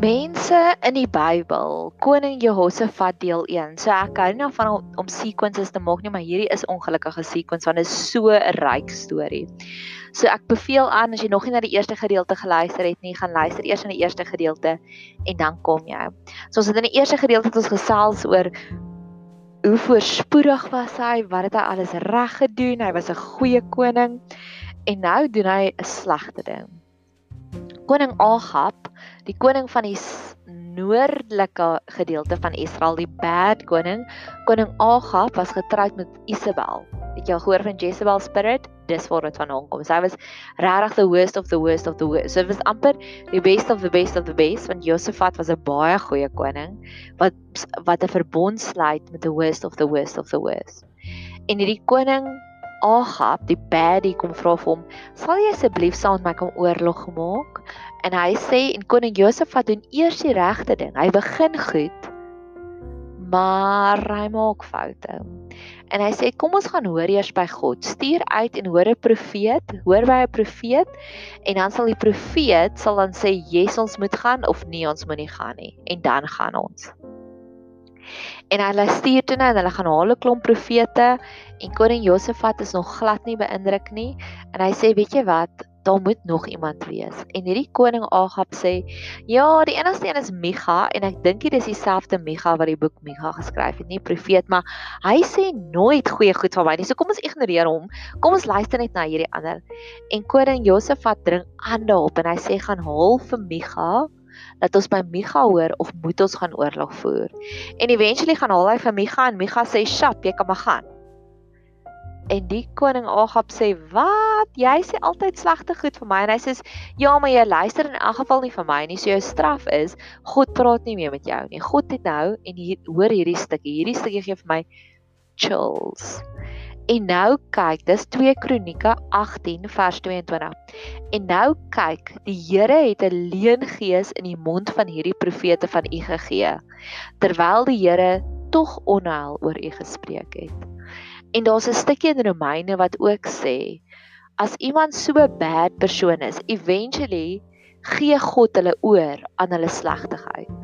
Mense in die Bybel, koning Jehoshafat deel 1. So ek hou nou van om, om sequences te maak nie, maar hierdie is ongelukkige sequence want dit is so 'n ryk storie. So ek beveel aan as jy nog nie na die eerste gedeelte geluister het nie, gaan luister eers na die eerste gedeelte en dan kom jy. So ons het in die eerste gedeelte het ons gesels oor hoe voorspoedig was hy, wat het hy alles reg gedoen? Hy was 'n goeie koning. En nou doen hy 'n slegte ding. Koning Agab die koning van die noordelike gedeelte van Israel, die bad koning, koning Agab was getroud met Isabel. Het jy al gehoor van Jezebel spirit? Dis waar dit vandaan kom. Sy was regtig the worst of the worst of the worst. So dit was amper die best of the best of the best want Josafat was 'n baie goeie koning wat wat 'n verbond sluit met the worst of the worst of the worst. En hierdie koning Agab, die baddie kom vra vir hom, "Sal jy asseblief saam met my kom oorlog maak?" En hy sê en koning Josafat doen eers die regte ding. Hy begin goed, maar hy maak foute. En hy sê kom ons gaan hoor eers by God. Stuur uit en hoor 'n profeet, hoor by 'n profeet en dan sal die profeet sal dan sê yes ons moet gaan of nee ons moet nie gaan nie en dan gaan ons. En hulle stuur toe nou en hulle gaan haal 'n klomp profete en koning Josafat is nog glad nie beïndruk nie en hy sê weet jy wat daar moet nog iemand wees. En hierdie koning Agab sê, "Ja, die enigste een is Micha en ek dink dit is dieselfde Micha wat die boek Micha geskryf het, nie profeet, maar hy sê nooit goeie goed van my nie. So kom ons ignoreer hom. Kom ons luister net na hierdie ander." En koning Josafat dring aan daarop en hy sê, "Gaan haal vir Micha." dat ons by Micha hoor of moet ons gaan oorlog voer. En eventually gaan haal hy vir Micha en Micha sê, "Sjap, jy kan maar gaan." En die koning Agab sê: "Wat? Jy sê altyd slegte goed vir my." En hy sê: "Ja, maar jy luister in elk geval nie vir my nie. So jou straf is God praat nie meer met jou nie. God het nou en hier hoor hierdie stukkie. Hierdie stukkie gee vir my chills." En nou kyk, dis 2 Kronieke 18 vers 22. En nou kyk, die Here het 'n leengees in die mond van hierdie profete van U gegee, terwyl die Here tog onheil oor U gespreek het. En daar's 'n stukkie in Romeine wat ook sê as iemand so 'n bad persoon is, eventually gee God hulle oor aan hulle slegtigheid.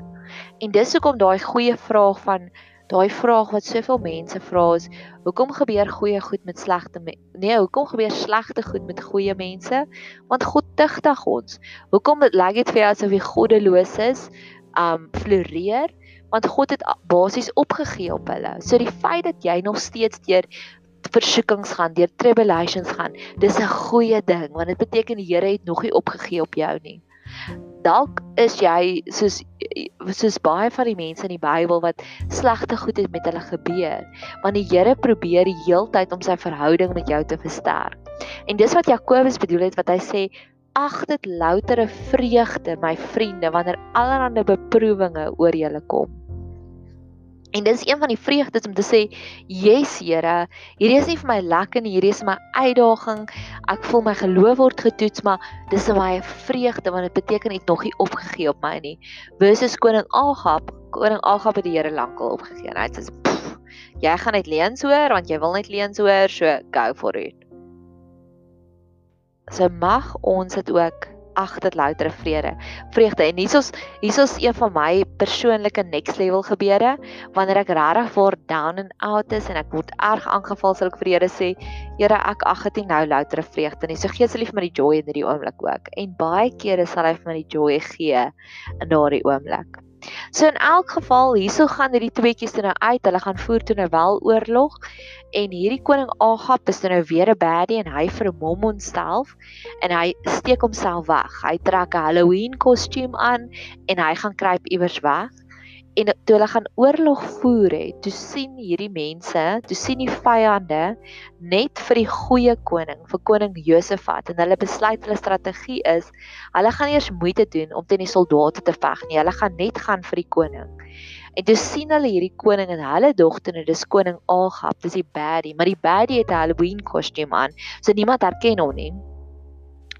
En dis hoekom daai goeie vraag van daai vraag wat soveel mense vra is, hoekom gebeur goeie goed met slegte nee, hoekom gebeur slegte goed met goeie mense? Want God tugtig ons. Hoekom lyk dit vir jou asof jy goddeloos is, um floreer? Want God het basies opgegee op hulle. So die feit dat jy nog steeds deur versoekings gaan, deur tribulations gaan, dis 'n goeie ding want dit beteken die Here het nog nie opgegee op jou nie. Dalk is jy soos soos baie van die mense in die Bybel wat slegte goed het met hulle gebeur, want die Here probeer die heeltyd om sy verhouding met jou te versterk. En dis wat Jakobus bedoel het wat hy sê ag dit loutere vreugde my vriende wanneer allerlei beproewinge oor julle kom. En dis een van die vreugdes om te sê, "Yes Here, hierdie is nie vir my lekker nie, hierdie is my uitdaging. Ek voel my geloof word getoets, maar dis 'n baie vreugde want dit beteken ek nog nie opgegee op my nie." Versus koning Agab, koning Agab het die Here lankal opgegee. Hy sê, "Jy gaan net leuns hoor want jy wil net leuns hoor, so go for it." So mag ons dit ook ag dit louter vrede. Vreugde. En hier's hier's een van my persoonlike next level gebeure wanneer ek regtig voor down and out is en ek word erg aangeval sal ek vir Here sê, Here ek ag dit nou louter vreugde nie. So gee asseblief my die joy in hierdie oomblik ook. En baie kere sal hy vir my die joy gee in daardie oomblik. So in elk geval, hierso gaan hierdie tweeetjies toe nou uit. Hulle gaan voer toe nou wel oorlog en hierdie koning Agab is nou weer 'n baddie en hy vermom homself en hy steek homself weg. Hy trek 'n Halloween kostuum aan en hy gaan kruip iewers weg. En toe hulle gaan oorlog voer het, toe sien hierdie mense, toe sien die vyande net vir die goeie koning, vir koning Josafat en hulle besluit hulle strategie is, hulle gaan eers moeite doen om teen die soldate te veg nie. Hulle gaan net gaan vir die koning. En toe sien hulle hierdie koning en hulle dogter, nou dis koning Agab, dis die baddie, maar die baddie het 'n Halloween kostuum aan, so niemand herken hom nie.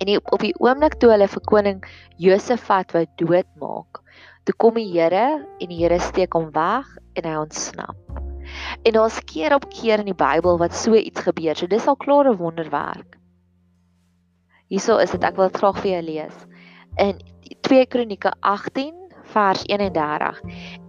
En die, op die oomblik toe hulle vir koning Josafat wou doodmaak, toe kom die Here en die Here steek hom weg en hy ontsnap. En daar's keer op keer in die Bybel wat so iets gebeur. So dis al klare wonderwerk. Hierso is dit ek wil dit graag vir jou lees. In 2 Kronieke 18 vers 31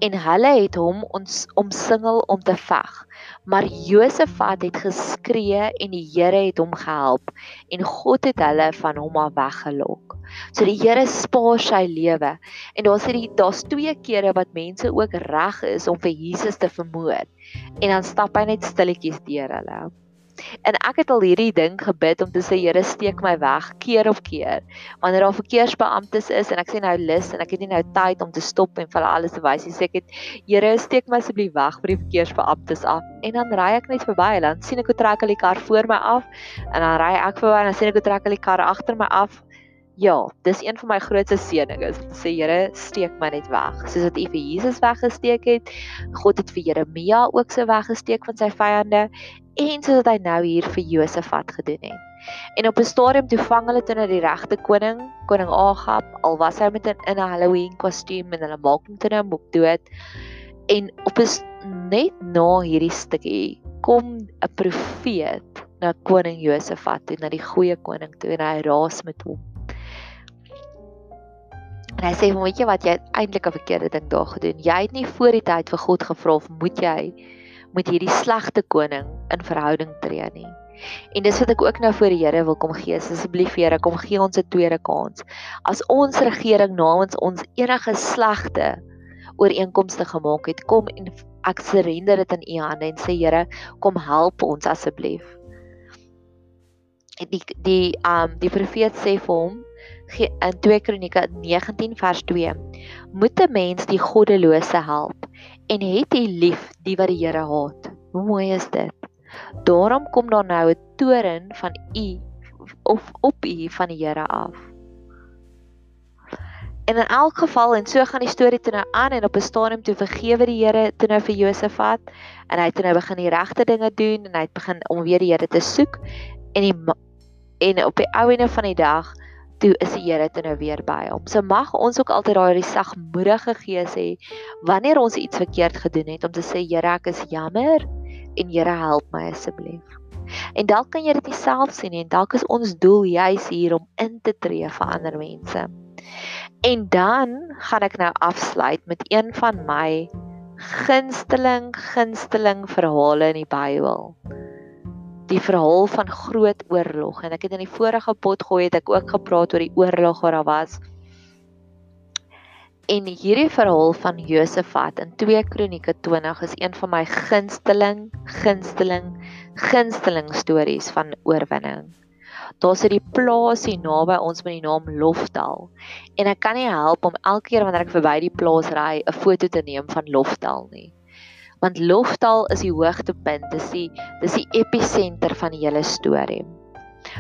en hulle het hom ons omsingel om te veg maar Josafat het geskree en die Here het hom gehelp. En God het hulle van hom af weggelok. So die Here spaar sy lewe. En daar's hierdie daar's twee kere wat mense ook reg is om vir Jesus te vermoor. En dan stap hy net stilletjies deur hulle En ek het al hierdie ding gebid om te sê Here steek my weg keer op keer. Wanneer daar verkeersbeamptes is en ek sê nou lus en ek het nie nou tyd om te stop en vir hulle alles te wys nie, sê ek het Here steek my asseblief weg by die verkeersbeamptes af. En dan ry ek net verby en dan sien ek hoe trek hulle die kar voor my af en dan ry ek verby en dan sien ek hoe trek hulle die kar agter my af. Ja, dis een van my grootste seënings. Sê Here, steek my net weg. Soos wat U vir Jesus weggesteek het, God het vir Jeremia ook so weggesteek van sy vyande en soos wat hy nou hier vir Josafat gedoen het. En op 'n stadium toe vang hulle toe na die regte koning, koning Agab, al was hy met 'n in 'n Halloween kostuum en hulle maak hom toe nou op dood. En op 'n net na hierdie stukkie kom 'n profeet na koning Josafat toe, na die goeie koning toe en hy raas met hom. En hy sê, "Weet jy wat, jy eintlik 'n verkeerde ding daar gedoen. Jy het nie voor die tyd vir God gevra of moet jy met hierdie slegte koning in verhouding tree nie. En dis wat ek ook nou voor die Here wil kom gee. Asseblief Here, kom gee ons 'n tweede kans. As ons regering namens ons enige slegte ooreenkomste gemaak het, kom en ek surrender dit in U hande en sê Here, kom help ons asseblief. Die die um die profeet sê vir hom in 2 Kronieke 19 vers 2 moet 'n mens die goddelose help en het hy lief die wat die Here haat. Hoe mooi is dit? Daarom kom daar nou 'n toren van u of op u van die Here af. En in elk geval en so gaan die storie toe nou aan en op 'n stadium toe vergewe die Here toe nou vir Josafat en hy het toe nou begin die regte dinge doen en hy het begin om weer die Here te soek en die en op die ou ene van die dag toe is die Here toe nou weer by hom. So mag ons ook altyd daai sagmoedige gees hê wanneer ons iets verkeerd gedoen het om te sê Here, ek is jammer en Here help my asseblief. En dalk kan jy dit self sien en dalk is ons doel juis hier om in te tree vir ander mense. En dan gaan ek nou afsluit met een van my gunsteling gunsteling verhale in die Bybel die verhaal van groot oorlog en ek het in die vorige pot gooi het ek ook gepraat oor die oorlog wat daar was. En hierdie verhaal van Josafat in 2 Kronieke 20 is een van my gunsteling gunsteling gunsteling stories van oorwinning. Daar's 'n plaas hier naby ons met die naam Lofdal. En ek kan nie help om elke keer wanneer ek verby die plaas ry, 'n foto te neem van Lofdal nie want Loftal is die hoogtepunt, dis die dis die episenter van die hele storie.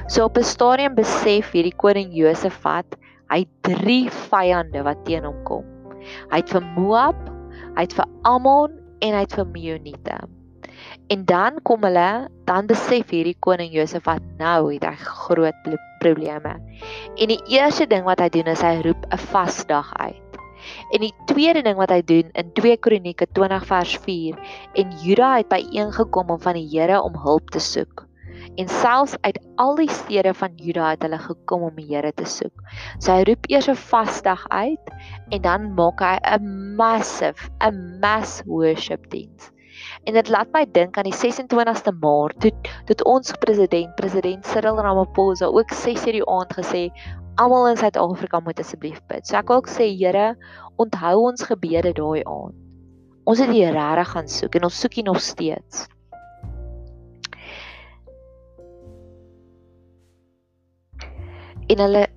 So op 'n stadium besef hierdie koning Josafat, hy het drie vyande wat teen hom kom. Hy het vir Moab, hy het vir Ammon en hy het vir Meunite. En dan kom hulle, dan besef hierdie koning Josafat nou het hy groot probleme. En die eerste ding wat hy doen is hy roep 'n vasdag uit. En die tweede ding wat hy doen in 2 Kronieke 20 vers 4 en Juda het byeengekom om van die Here om hulp te soek. En selfs uit al die stede van Juda het hulle gekom om die Here te soek. So hy roep eers 'n vasdag uit en dan maak hy 'n massive, 'n mass worship diens. En dit laat my dink aan die 26ste Maart toe toe ons president president Cyril Ramaphosa ook 6:00 die aand gesê almal in Suid-Afrika moet asseblief bid. So ek wil ook sê Here, onthou ons gebede daai aand. Ons het hier regtig gaan soek en ons soek hier nog steeds. En hulle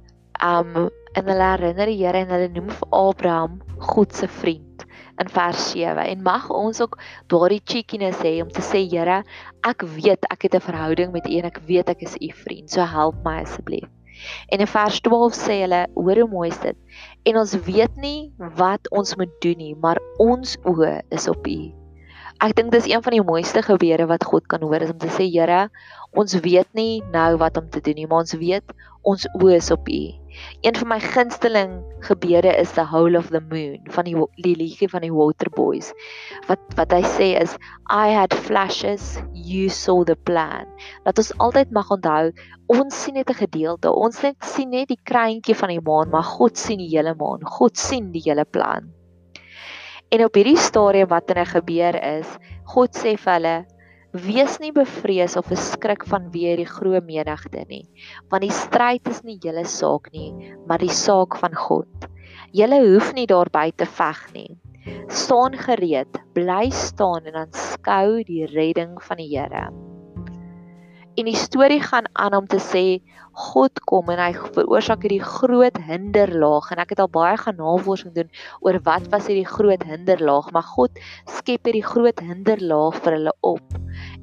um en hulle herinner die Here en hulle noem vir Abraham God se vriend in vers 7 en mag ons ook daardie cheekiness hê om te sê Here, ek weet ek het 'n verhouding met U en ek weet ek is U vriend. So help my asseblief. En in vers 12 sê hulle, hoor hoe mooi is dit. En ons weet nie wat ons moet doen nie, maar ons oë is op U. Ek dink dis een van die mooiste gebede wat God kan hoor is om te sê, Here, ons weet nie nou wat om te doen nie, maar ons weet ons oë is op U. Een van my gunsteling gebede is the whole of the moon van die die liedjie van die Waterboys. Wat wat hy sê is I had flashes, you saw the plan. Dat ons altyd mag onthou, ons sien net 'n gedeelte. Ons net sien net die kraantjie van die maan, maar God sien die hele maan. God sien die hele plan. En op hierdie stadium wat hulle gebeur is, God sê vir hulle Wees nie bevrees of beskrik van wie die groot menigte nie, want die stryd is nie julle saak nie, maar die saak van God. Julle hoef nie daarby te veg nie. Staan gereed, bly staan en aanskou die redding van die Here. En die storie gaan aan om te sê God kom en hy veroorsaak hierdie groot hinderlaag en ek het al baie gaan navorsing doen oor wat was hierdie groot hinderlaag maar God skep hierdie groot hinderlaag vir hulle op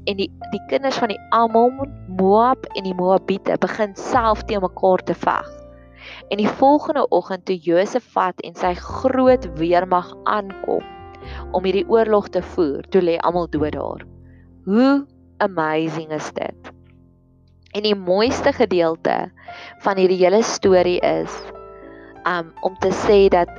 en die die kinders van die Ammon, Moab en die Moabiete begin self teen mekaar te veg. En die volgende oggend toe Josafat en sy groot weermag aankom om hierdie oorlog te voer, toe lê almal dood daar. Hoe amazing is dit? En die mooiste gedeelte van hierdie hele storie is um om te sê dat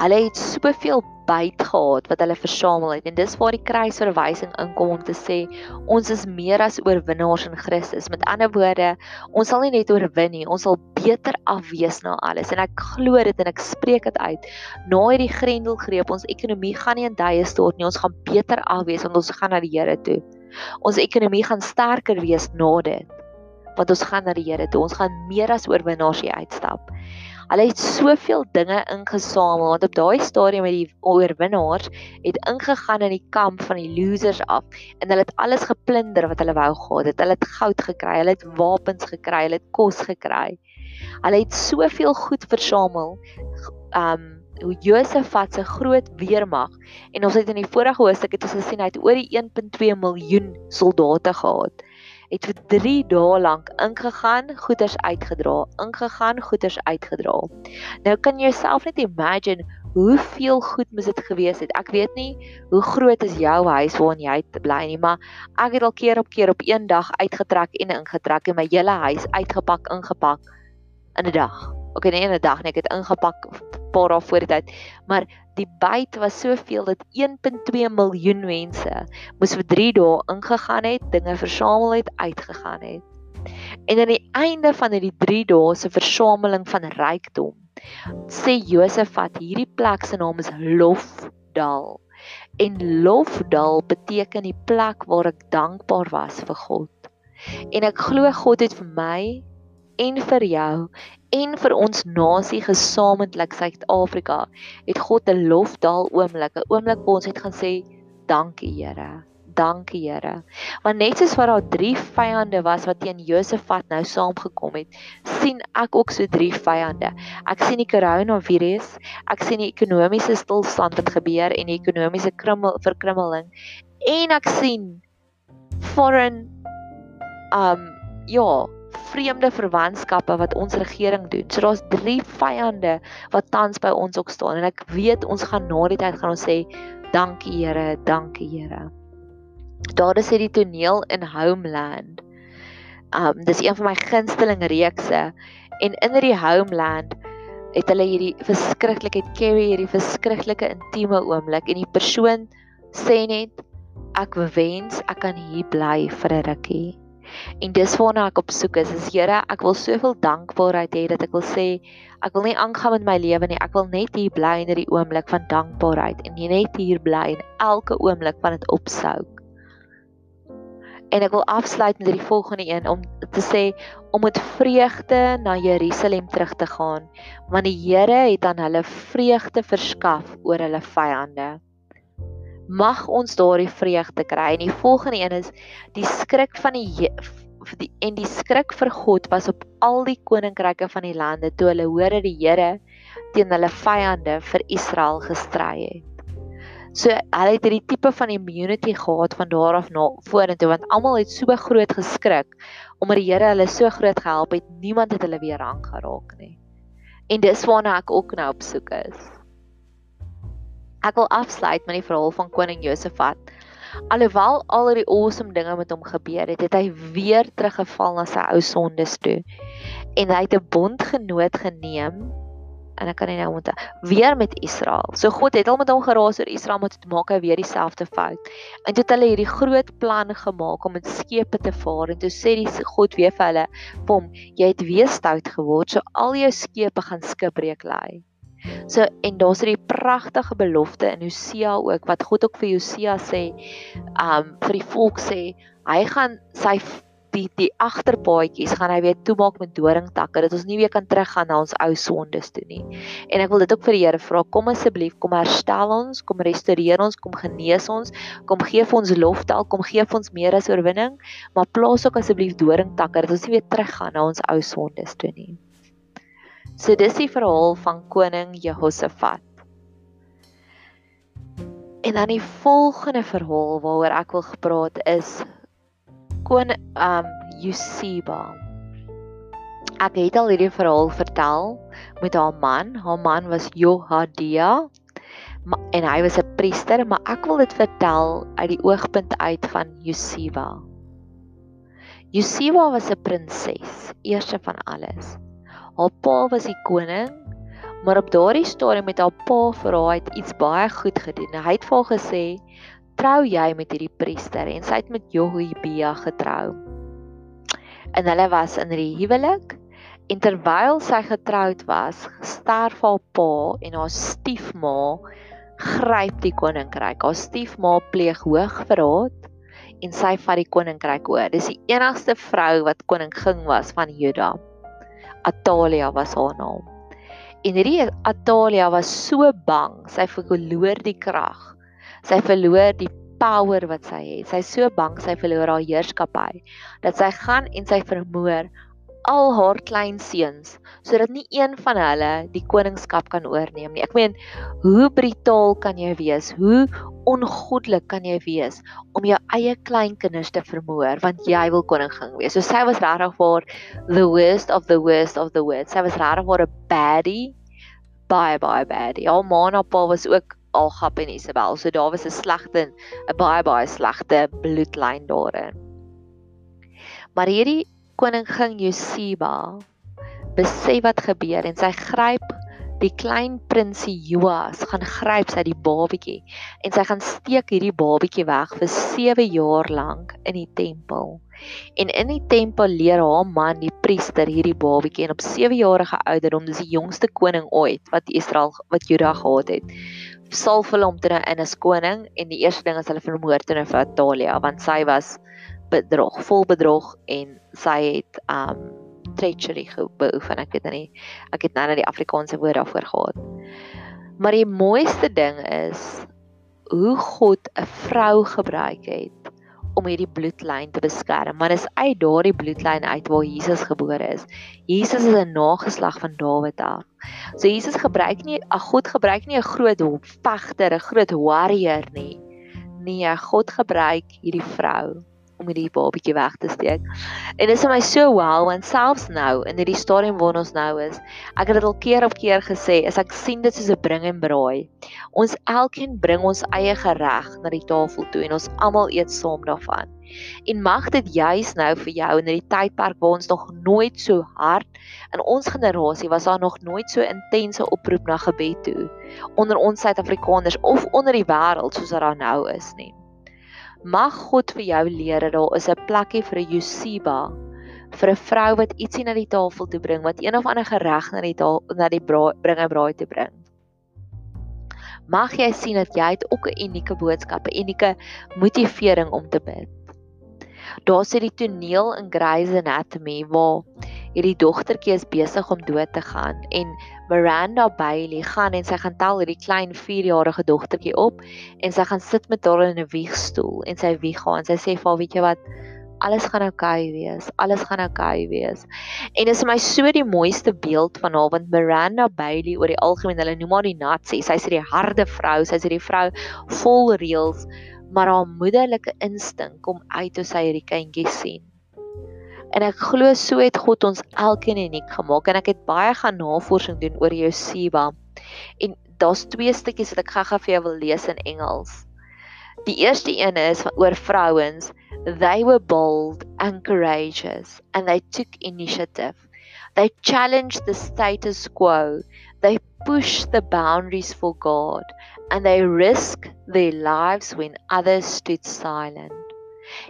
hulle het soveel byt gehad wat hulle versamel het en dis waar die kruisverwysing inkom om te sê ons is meer as oorwinnaars in Christus. Met ander woorde, ons sal nie net oorwin nie, ons sal beter afwees na alles en ek glo dit en ek spreek dit uit. Na hierdie grendelgreep, ons ekonomie gaan nie in duie stort nie, ons gaan beter afwees want ons gaan na die Here toe. Ons ekonomie gaan sterker wees na dit want ons gaan na die Here toe. Ons gaan meer as oorwinnaars hier uitstap. Hulle het soveel dinge ingesamel want op daai stadium het die oorwinnaars het ingegaan in die kamp van die losers af en hulle het alles geplunder wat hulle wou gehad het. Hulle het goud gekry, hulle het wapens gekry, hulle het kos gekry. Hulle het soveel goed versamel. Um hoe Josafat se groot weermag en ons het in die vorige hoofstuk het ons gesien hy het oor die 1.2 miljoen soldate gehad het vir 3 dae lank ingegaan, goeders uitgedra, ingegaan, goeders uitgedra. Nou kan jy jouself net imagine hoeveel goed moes dit gewees het. Ek weet nie hoe groot is jou huis waarin jy bly nie, maar ek het al keer op keer op een dag uitgetrek en ingetrek en my hele huis uitgepak, ingepak in 'n dag. Ok, nee, in 'n dag nie, ek het ingepak paar dae voor die tyd, maar die byt was soveel dat 1.2 miljoen mense moes vir 3 dae ingegaan het, dinge versamel het, uitgegaan het. En aan die einde van hierdie 3 dae se versameling van rykdom, sê Josafat hierdie plek se naam is Lofdal. En Lofdal beteken die plek waar ek dankbaar was vir God. En ek glo God het vir my en vir jou en vir ons nasie gesamentlik Suid-Afrika het God 'n lofdaal oomblik, 'n oomblik waar ons het gaan sê dankie Here. Dankie Here. Want net soos wat daar drie vyande was wat teen Josafat nou saamgekom het, sien ek ook so drie vyande. Ek sien die koronavirus, ek sien die ekonomiese stilstand wat gebeur en die ekonomiese krummel verkrummeling en ek sien foreign um ja, vreemde verwantskappe wat ons regering doen. So daar's drie vyande wat tans by ons ook staan en ek weet ons gaan na die tyd gaan ons sê dankie Here, dankie Here. Daar is hierdie toneel in Homeland. Um dis een van my gunsteling reekse en in hierdie Homeland het hulle hierdie verskriklike carry hierdie verskriklike intieme oomblik en die persoon sê net ek wens ek kan hier bly vir 'n rukkie. En dis waarna ek op soek is. Is Here, ek wil soveel dankbaarheid hê dat ek wil sê ek wil nie aangaan met my lewe nie. Ek wil net hier bly in hierdie oomblik van dankbaarheid en net hier bly in elke oomblik van dit opsouk. En ek wil afsluit met die volgende een om te sê om met vreugde na Jerusalem terug te gaan, want die Here het aan hulle vreugde verskaf oor hulle vyande mag ons daardie vreugde kry. En die volgende een is die skrik van die die en die skrik vir God was op al die koninkryke van die lande toe hulle hoor dat die Here teen hulle vyande vir Israel gestry het. So hulle het hierdie tipe van immunity gehad van daar af na vorentoe want almal het so groot geskrik omdat die Here hulle so groot gehelp het, niemand het hulle weer aangeraak nie. En dis waarna ek ook nou op soek is. Ek wil afsluit met die verhaal van koning Josafat. Alhoewel al die awesome dinge met hom gebeur het, het hy weer teruggeval na sy ou sondes toe. En hy het 'n bondgenoot geneem en ek kan nie nou onthou weer met Israel. So God het al met hom geraas oor Israel om te maak hy weer dieselfde fout. En toe het hulle hierdie groot plan gemaak om met skepe te vaar en toe sê die God weer vir hulle: "Kom, jy het weer stout geword, so al jou skepe gaan skipbreek lê." So en daar's hierdie pragtige belofte in Hosea ook wat God ook vir Hosea sê, um vir die volk sê, hy gaan sy die die agterpaadjies gaan hy weer toemaak met doringtakke dat ons nie weer kan teruggaan na ons ou sondes toe nie. En ek wil dit ook vir die Here vra, kom asseblief, kom herstel ons, kom restoreer ons, kom genees ons, kom gee vir ons loftaal, kom gee vir ons meer as oorwinning, maar plaas ook asseblief doringtakke dat ons nie weer teruggaan na ons ou sondes toe nie. So dis die verhaal van koning Jehoshafat. En dan die volgende verhaal waaroor ek wil gepraat is kon um Yusiba. Ek het al hierdie verhaal vertel met haar man. Haar man was Johadia en hy was 'n priester, maar ek wil dit vertel uit die oogpunt uit van Yusiba. Yusiba was 'n prinses, eerste van alles. Haar pa was die koning, maar op daardie stadium het haar pa vir haar iets baie goed gedoen. Hy het vir haar gesê, trou jy met hierdie priester en sy het met Jehoibia getrou. En hulle was in die huwelik en terwyl sy getroud was, sterf haar pa en haar stiefma gryp die koninkryk. Haar stiefma pleeg hoogverraad en sy vat die koninkryk oor. Dis die enigste vrou wat koningin was van Juda. Atalia was haar naam. En hierdie Atalia was so bang, sy verloor die krag Sy verloor die power wat sy het. Sy is so bang sy verloor haar heerskappy dat sy gaan en sy vermoor al haar klein seuns sodat nie een van hulle die koningskap kan oorneem nie. Ek meen, hoe brutaal kan jy wees? Hoe ongoddelik kan jy wees om jou eie kleinkinders te vermoor want jy wil koningin wees? So sy was regtig vir the worst of the worst of the worst. Sy was regtig vir 'n baddie. Baie baie baddie. En haar pa was ook Agab en Isabel. So daar was 'n slegte 'n baie baie slegte bloedlyn daarin. Maar hierdie koningin Josiba besef wat gebeur en sy gryp die klein prinsie Joas gaan gryp sy die babietjie en sy gaan steek hierdie babietjie weg vir 7 jaar lank in die tempel. En in die tempel leer haar man die priester hierdie babietjie en op 7 jarige ouderdom dis die jongste koning ooit wat Israel wat Juda gehad het salf hulle om te nou in as koning en die eerste ding is hulle vermoor toe vir Atalia want sy was bedrog, vol bedrog en sy het um treachery beoefen. Ek weet nie. Ek het nou net die Afrikaanse woord daarvoor gehad. Maar die mooiste ding is hoe God 'n vrou gebruik het om hierdie bloedlyn te beskerm. Maar dis uit daardie bloedlyn uit waar Jesus gebore is. Jesus is 'n nageslag van Dawid af. So Jesus gebruik nie 'n God gebruik nie 'n groot vegter, 'n groot warrior nie. Nee, God gebruik hierdie vrou om hierdie babatjie weg te steek. En dit is vir my so wow want selfs nou in hierdie stadium waar ons nou is, ek het dit al keer op keer gesê, is ek sien dit soos 'n bring en braai. Ons elkeen bring ons eie gereg na die tafel toe en ons almal eet saam daarvan. En mag dit juis nou vir jou in hierdie tydperk waar ons nog nooit so hard in ons generasie was daar nog nooit so intense oproep na gebed toe onder ons Suid-Afrikaners of onder die wêreld soos wat daar nou is nie. Mag God vir jou leer dat daar is 'n plekkie vir 'n Yusiba vir 'n vrou wat ietsie na die tafel toe bring, wat een of ander gereg na die tafel na die braai bring en braai te bring. Mag jy sien dat jy het ook 'n unieke boodskap, 'n unieke motivering om te bid. Daar sit die toneel in Grey's Anatomy waar hierdie dogtertjie is besig om dood te gaan en Miranda Bailey gaan en sy gaan tel hierdie klein 4-jarige dogtertjie op en sy gaan sit met haar in 'n wiegstoel en sy wieg haar en sy sê vir haar weet jy wat? Alles gaan oukei okay wees alles gaan oukei okay wees. En dit is my so die mooiste beeld van haar want Miranda Bailey oor die algemeen hulle noem haar die Nazi sy's die harde vrou sy's die vrou vol reëls maar haar moederlike instink kom uit toe sy hierdie kindjie sien En ek glo so het God ons elkeen uniek gemaak en ek het baie gaan navorsing doen oor Josiba. En daar's twee stukkies wat ek gaga vir jou wil lees in Engels. Die eerste een is oor vrouens. They were bold and courageous and they took initiative. They challenged the status quo. They pushed the boundaries for God and they risked their lives when others stood silent.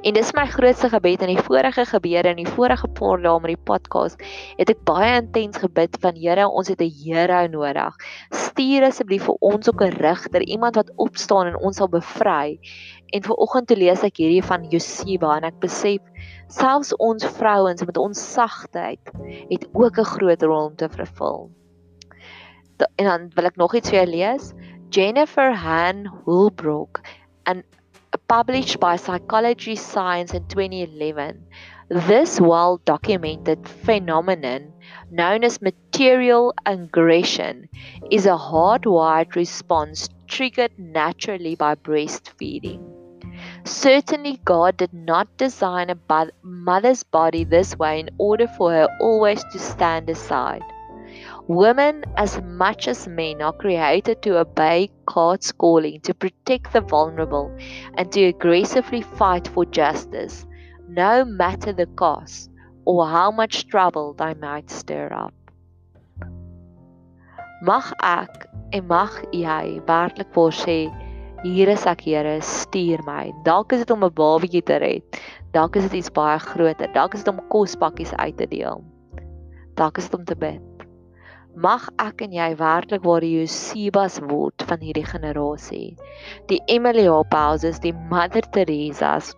En dis my grootste gebed in die vorige gebeure in die vorige paar dae met die podcast, het ek baie intens gebid van Here, ons het 'n hero nodig. Stuur asseblief vir ons ook 'n rigter, iemand wat opstaan en ons sal bevry. En ver oggend toe lees ek hierdie van Josiba en ek besef selfs ons vrouens met ons sagtheid het ook 'n groot rol om te vervul. En dan wil ek nog iets vir jou lees. Jennifer Han Hulbrook and published by Psychology Science in 2011. This well documented phenomenon, known as material aggression, is a hardwired response triggered naturally by breastfeeding. Certainly, God did not design a mother's body this way in order for her always to stand aside. Women, as much as men, are created to obey God's calling to protect the vulnerable and to aggressively fight for justice, no matter the cost or how much trouble they might stir up. Mag ek en mag jy werklik vir sê hier is ek Here stuur my. Dalk is dit om 'n babatjie te red. Dalk is dit iets baie groter. Dalk is dit om kospakkies uit te deel. Dalk is dit om te bid Mag ek en jy werklik waar die Josibas word van hierdie generasie. Die Emily Hopehouses, die Mother Teresa's,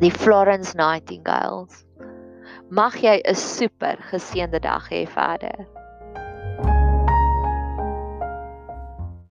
die Florence Nightingales. Mag jy 'n super geseënde dag hê verder.